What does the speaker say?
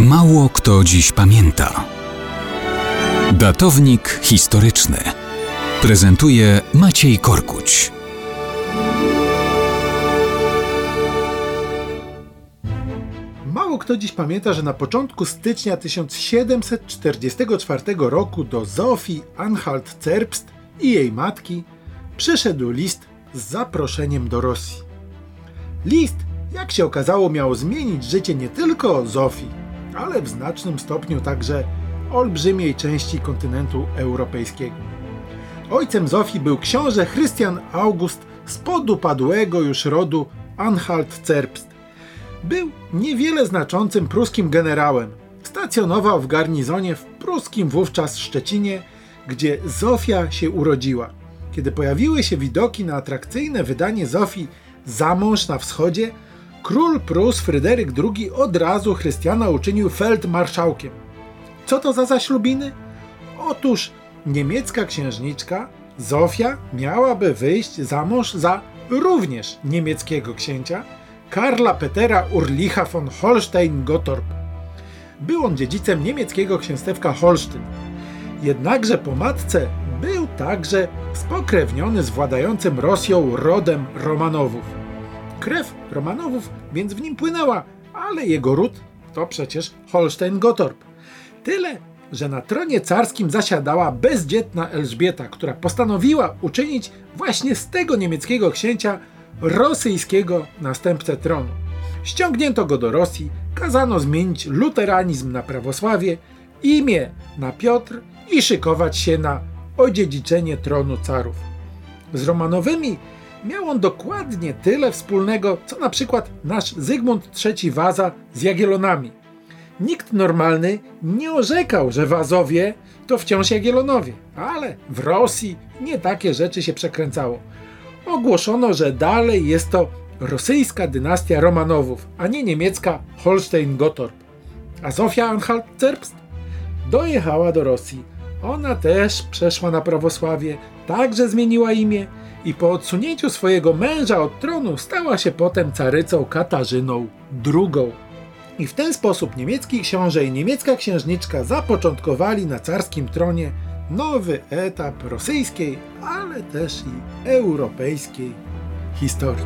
Mało kto dziś pamięta. Datownik historyczny prezentuje Maciej Korkuć. Mało kto dziś pamięta, że na początku stycznia 1744 roku do Zofii Anhalt-Zerbst i jej matki przyszedł list z zaproszeniem do Rosji. List, jak się okazało, miał zmienić życie nie tylko Zofii, ale w znacznym stopniu także olbrzymiej części kontynentu europejskiego. Ojcem Zofii był książę Chrystian August z podupadłego już rodu Anhalt-Zerbst. Był niewiele znaczącym pruskim generałem. Stacjonował w garnizonie w pruskim wówczas Szczecinie, gdzie Zofia się urodziła. Kiedy pojawiły się widoki na atrakcyjne wydanie Zofii Zamąż na wschodzie, król Prus Fryderyk II od razu Chrystiana uczynił feldmarszałkiem. Co to za zaślubiny? Otóż niemiecka księżniczka Zofia miałaby wyjść za mąż za również niemieckiego księcia Karla Petera Urlicha von Holstein-Gottorp. Był on dziedzicem niemieckiego księstewka Holsztyn. Jednakże po matce był także spokrewniony z władającym Rosją rodem Romanowów. Krew Romanowów więc w nim płynęła, ale jego ród to przecież Holstein-Gottorp. Tyle, że na tronie carskim zasiadała bezdzietna Elżbieta, która postanowiła uczynić właśnie z tego niemieckiego księcia rosyjskiego następcę tronu. Ściągnięto go do Rosji, kazano zmienić luteranizm na prawosławie, imię na Piotr i szykować się na odziedziczenie tronu carów. Z Romanowymi miał on dokładnie tyle wspólnego, co na przykład nasz Zygmunt III Waza z Jagiellonami. Nikt normalny nie orzekał, że Wazowie to wciąż Jagiellonowie, ale w Rosji nie takie rzeczy się przekręcało. Ogłoszono, że dalej jest to rosyjska dynastia Romanowów, a nie niemiecka Holstein-Gottorp. A Zofia Anhalt-Zerbst dojechała do Rosji. Ona też przeszła na prawosławie, także zmieniła imię i po odsunięciu swojego męża od tronu stała się potem carycą Katarzyną II. I w ten sposób niemiecki książę i niemiecka księżniczka zapoczątkowali na carskim tronie nowy etap rosyjskiej, ale też i europejskiej historii.